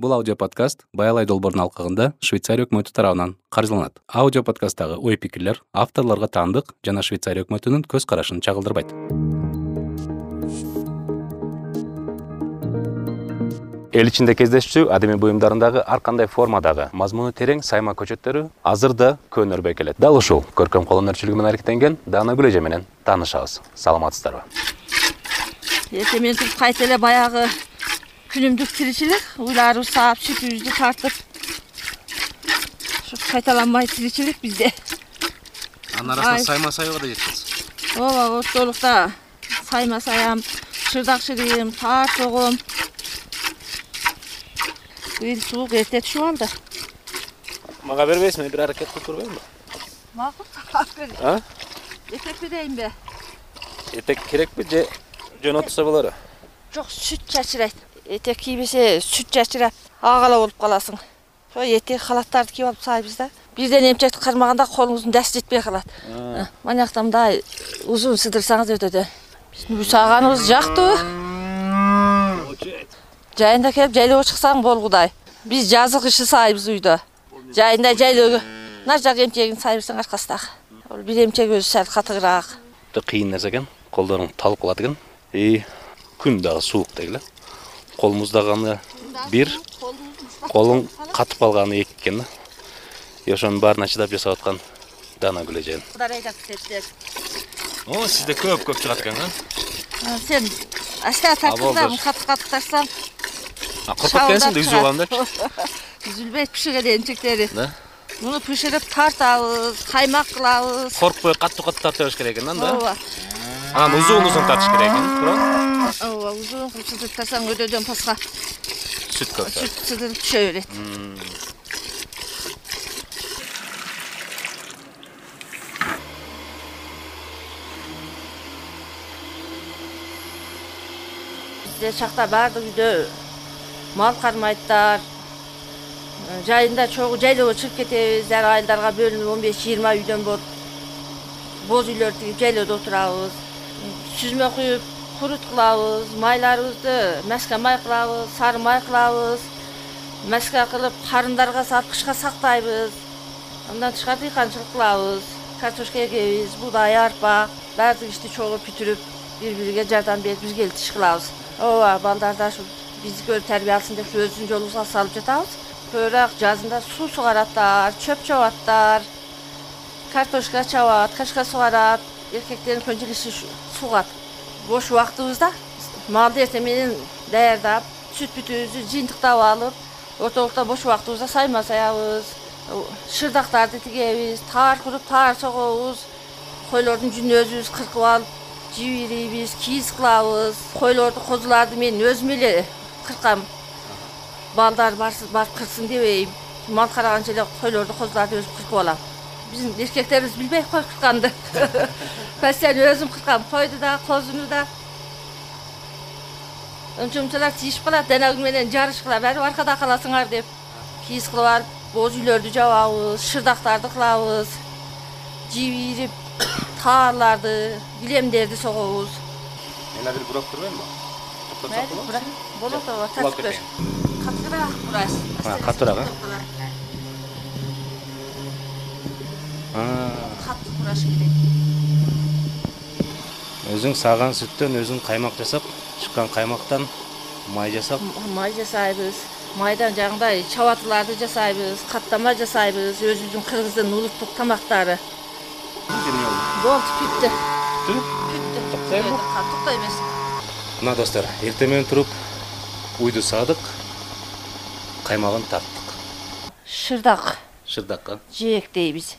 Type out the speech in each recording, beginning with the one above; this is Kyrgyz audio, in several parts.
бул аудио подкаст баялай долбоордун алкагында швейцария өкмөтү тарабынан каржыланат. Аудио подкасттагы ой пикирлер авторлорго таандык жана швейцария өкмөтүнүн көз карашын чагылдырбайт. Эл ичинде кездешчү адемий буюмдарындагы ар кандай формадагы мазмуну терең сайма көчөттөрү азыр да көнөрбөй келет. Дал ушул көркөм кол өнөрчүлүгү менен аректенген даана гүл эже менен таанышабыз. Саламатсыздарбы? Эртең менен туруп кайта эле баягы күнүмдүк тиричилик. Уйларыбыз саап сүтүбүздү тартып ушу кайталанмай тиричилик бизде. Анын арасында сайма сайууга да жеткенсиз ооба ортолукта сайма саям шырдак шырыйым таар согом быйыл суук эрте түшүп алды мага бербейсизби бир аракет кылып көрбөйүнбү макул алып бер а этеп берейинби этек керекпи же жөн отурса болору жок сүт чачырайт этек кийбесе сүт чачырап агала болуп каласың. Ошо этек халаттарды кийип алып саайбыз да? Бирден эмчекти кармаганда колуңуздун дасти жетпей калат. Манjakта мындай узун сыдырсаңыз өтөт э биздин үй сааганыбыз жактуу. Жайында келип жайлоого чыксаң болгудай. Биз жазы кышы саайбыз үйдө. Жайында жайлоого. Нар жак эмчегин сай берсең аркасы дагы ал бир эмчек өзү сал катыгыраак. Кыйын нерсе экен. Колдоруң талып калат экен. И күн дагы суук деги эле кол муздаганы бир колуң катып калганы эки экен да. И ошонун баарына чыдап жасап аткан даана гүл эже кудай айдап кетет о сизде көп көп чыгат экен а? Сен аста тартып болду. да катык катык тартсаң коркот экенсиң да үзүп алам депчи үзүлбөйт пишигенде эмчектери да. Муну бышырып тартабыз каймак кылабыз. Коркпой катуу катуу тарта бериш керек экен да? Ооба анан узун узун тартыш керек экен туура ооба узун кылып сыдырып тартсаң өдөдөн паска сүт көп сүт сыдырып түшө берет. Бизде чакта баардык үйдө мал кармайттар. Э, жайында чогуу жайлоого чыгып кетебиз. Ар айылдарга бөлүнүп он беш жыйырма үйдөн болуп боз үйлөрдү тигип жайлоодо отурабыз сүзмө куюп курут кылабыз майларыбызды маска май кылабыз сары май кылабыз маска кылып карындарга салып сактайбыз. Андан тышкары дыйканчылык кылабыз. Картошка эгебиз буудай арпа баардык ишти чогуу бүтүрүп бири бирибизге жардам берип эле иш кылабыз. Ооба балдар да ушу бизди көрүп тарбия алсын деп ушу өзүбүздүн жолубузга салып жатабыз. Көбүрөөк жазында суу сугараттар чөп чабаттар картошка чабат качка сугарат эркектердин көпчүлүгү сугат бош убактыбызда малды эртең менен даярдап сүт бүтүбүздү жыйынтыктап алып ортолукта бош убактыбызда сайма саябыз шырдактарды тигебиз таар куруп таар согобуз койлордун жүнүн өзүбүз кыркып алып жибирийбиз кийиз кылабыз. Койлорду козуларды мен өзүм эле кыркам. Балдар барып кырксын дебейм. Мал караганча эле койлорду козуларды өзүм кыркып алам биздин эркектерибиз билбейт кой кырканды постоянно өзүм кыркам койду да козуну да. Мынчалар тийишип калат данагүл менен жарышкыла барып аркада каласыңар деп. Кийиз кылып алып боз үйлөрдү жабабыз шырдактарды кылабыз жибирип таарларды килемдерди согобуз. Мен бир бурап көрбөйүнбү mayli болот ооба тартып бер. катыгыраак бурайсыз катуураак э катуу бураш керек өзүң сааган сүттөн өзүң каймак жасап чыккан каймактан май жасап. Май жасайбыз майдан жанагындай чабатыларды жасайбыз каттама жасайбыз өзүбүздүн кыргыздын улуттук тамактары. Болду бүттү бүттү токтойбу токтой берсин мына достор эртең менен туруп уйду саадык каймагын тарттык шырдак. Шырдакка жээк дейбиз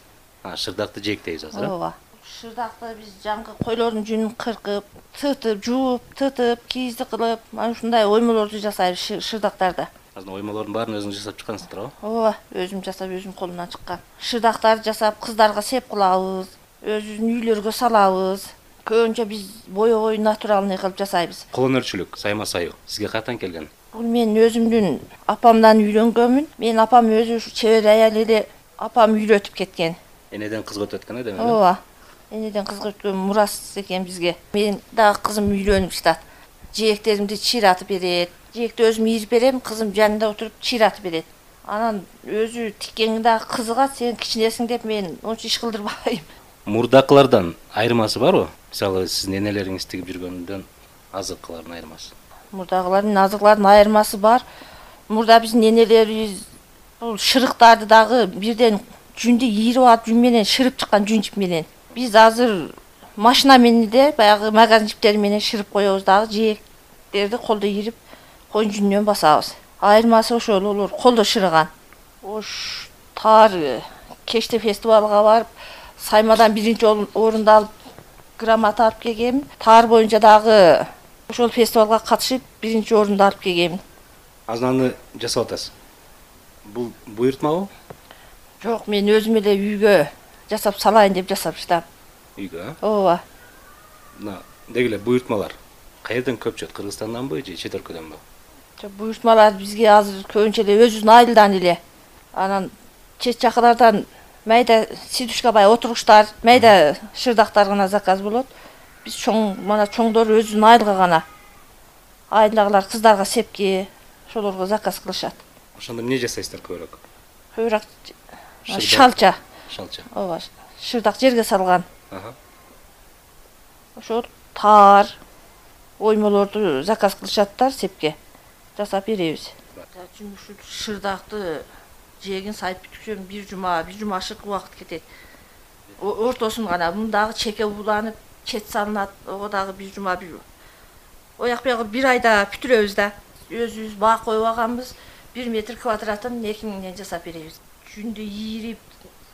шырдакты жээк дейбиз азыр э ооба. Шырдакты биз жаңы койлордун жүнүн кыркып тытып жууп тытып кийизди кылып ana ушундай оймолорду жасайбыз шырдактарды азыр оймолордун баарын өзүңүз жасап чыккансыздар ооба? Ооба өзүм жасап өзүмдүн колумдан чыккан шырдактарды жасап кыздарга сеп кылабыз өзүбүздүн үйлөргө салабыз. Көбүнчө биз боебой натуральный кылып жасайбыз. Кол өнөрчүлүк сайма саюу сизге каяктан келген? Бул мен өзүмдүн апамдан үйрөнгөнмүн. Менин апам өзү ушу чебер аял эле апам үйрөтүп кеткен энеден кызга өтүп экен э демек ооба энеден кызга өткөн мурас экен бизге. Менин дагы кызым үйлөнүп жатат. Жээктеримди чыйратып берет. Жээкти өзүм ийип берем кызым жанында отуруп чыйратып берет. Анан өзү тиккенге дагы кызыгат сен кичинесиң деп мен ончо иш кылдырбайм мурдакылардан айырмасы барбы мисалы сиздин энелериңиз тигип жүргөндөн азыркылардын айырмасы. Мурдагылар менен азыркылардын айырмасы бар. Мурда биздин энелерибиз бул шырыктарды дагы бирден жүндү ийирип алып жүн менен шырып чыккан жүн жип менен. Биз азыр машина менен эле баягы магазин жиптери менен шырып коебуз дагы жээктерди колдо ийирип коюн жүнүнөн басабыз. Айырмасы ошол олор колдо шырыган. Ош таар кечте фестивалга барып саймадан биринчи орунду алып грамота алып келгемин таар боюнча дагы ошол фестивалга катышып биринчи орунду алып келгемин азананы жасап атасыз. Бул буйртмабы жок мен өзүм эле үйгө жасап салайын деп жасап жатам үйгө? Э ооба. Мына деги эле буйртмалар каерден көп чыгат кыргызстанданбы же чет өлкөдөнбү Жок, буйртмалар бизге азыр көбүнчө эле өзүбүздүн айылдан эле. Анан чет жакалардан майда сидушка баягы отургучтар майда шырдактар гана заказ болот. Биз чоң мана чоңдору өзүбүздүн айылга гана айылдагылар кыздарга сепки ошолорго заказ кылышат. Ошондо эмне жасайсыздар көбүрөөк? Көбүрөөк. Шалча. Шалча. Ооба шырдак жерге салган. Ошол таар оймолорду заказ кылышаттар сепке. Жасап беребиз. Жумушу шырдакты жээгин сайып бүткүчө бир жума бир жума ашык убакыт кетет. Ортосун гана муну дагы чеке ууланып чет салынат ого дагы бир жума бир ояк бuyogу бир айда бүтүрөбүз да. Өзүбүз бак коюп алганбыз. Бир метр квадратын эки миңден жасап беребиз жүндү ийирип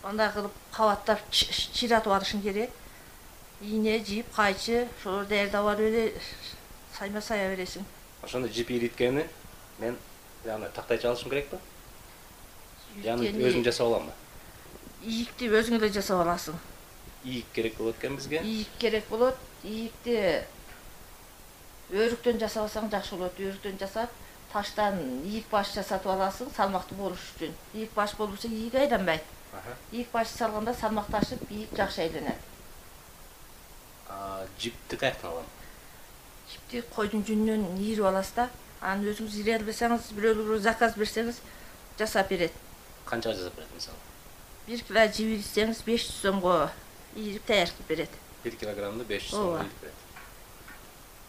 андай кылып кабаттап чыйратып алышың керек. Ийне жип кайчы ошолорду даярдап алып эле сайма сая бересиң. Ошондо жип ийриткени мен андай тактайча алышым керекпи Үйткени өзүм жасап аламбы ийикти өзүң эле жасап аласың. Ийик керек болот экен бизге. Ийик керек болот. Ийикти өрүктөн жасабасаң жакшы болот. Өрүктөн жасап таштан ийик баш жасатып аласың салмактуу болуш үчүн. Ийик баш болбосо ийик айланбайт. Ийик баш салганда салмак ташып ийик жакшы айланат. Жипти каяктан алам? Жипти койдун жүнүнөн ийирип аласыз да анан өзүңүз ийире албасаңыз бирөөлөргө заказ берсеңиз жасап берет. Канчага жасап берет мисалы? Бир кило жип ийритсеңиз беш жүз сомго ийирип даяр кылып берет. Бир килограммды беш жүз сомго ийип берет.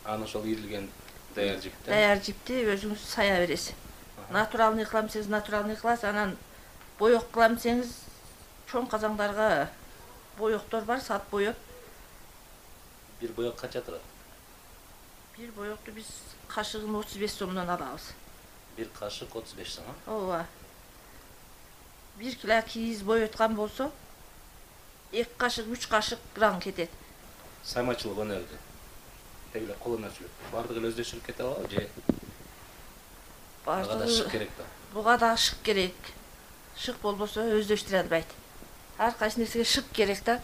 Анан ошол ийрилген даяр жипти даяр жипти өзүңүз сая бересиз натуральный кылам десеңиз натуральный кыласыз анан боек кылам десеңиз чоң казандарга боектор бар салып боеп бир боек канча турат? Бир боекту биз кашыгын отуз беш сомдон алабыз. Бир кашык отуз беш сом а? Ооба. Бир кило кийиз боеткан болсо эки кашык үч кашык грамм кетет. Саймачылык өнөрү деги эле кол өнөрчүлүк баардыгы эле өздөштүрүп кете алабы же ага да баардыгы шык керек да? буга дагы шык керек. Шык болбосо өздөштүрө албайт. Ар кайсы нерсеге шык керек да?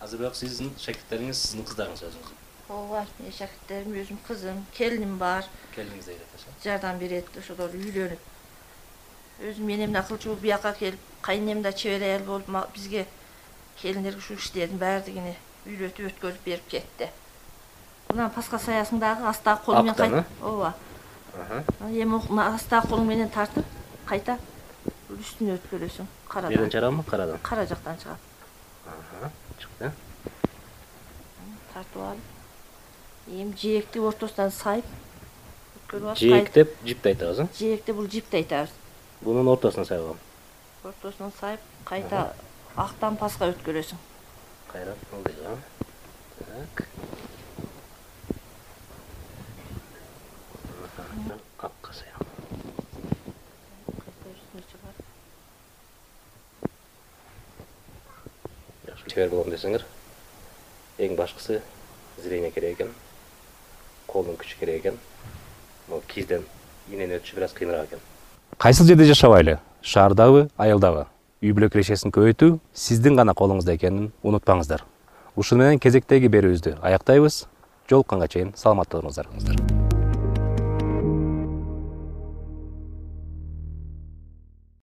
Азыр бирок сиздин шакирттериңиз сиздин кыздарыңыз өзүңүз. Ооба менин шакирттерим өзүм кызым келиним бар. Келиниңиз да э жардам берет ошолор үйлөнүп. Өзүм энем да кылчу болуп бияка келип кайненем да чебер аял болуп бизге келиндерге ушул иштердин баардыгын үйрөтүп өткөрүп берип кетти мына паска саясың дагы астагы кол менен Аптан, кайта ооба эми астагы колуң менен тартып кайта үстүнө өткөрөсүң бирден карадан чыгарабы карадан. Кара жактан чыгат чыкты. Тартып алып эми жээкти ортосунан сайып өткөрүп алып жээк деп жипти айтабыз э жээкти бул жипти айтабыз. Бунун ортосуна сайгам. Ортосунан сайып кайта актан паска өткөрөсүң. Кайра ылдый э так акка саям кайта үстүнө чыгар жакшы чебер болом десеңер эң башкысы зрение керек экен колдун күчү керек экен могу кийизден ийнени өтүшү бир аз кыйыныраак экен. Кайсыл жерде жашабайлы? Шаардабы айылдабы үй бүлө кирешесин көбөйтүү сиздин гана колуңузда экенин унутпаңыздар. Ушуну менен кезектеги берүүбүздү аяктайбыз. Жолукканга чейин саламатта туруңуздар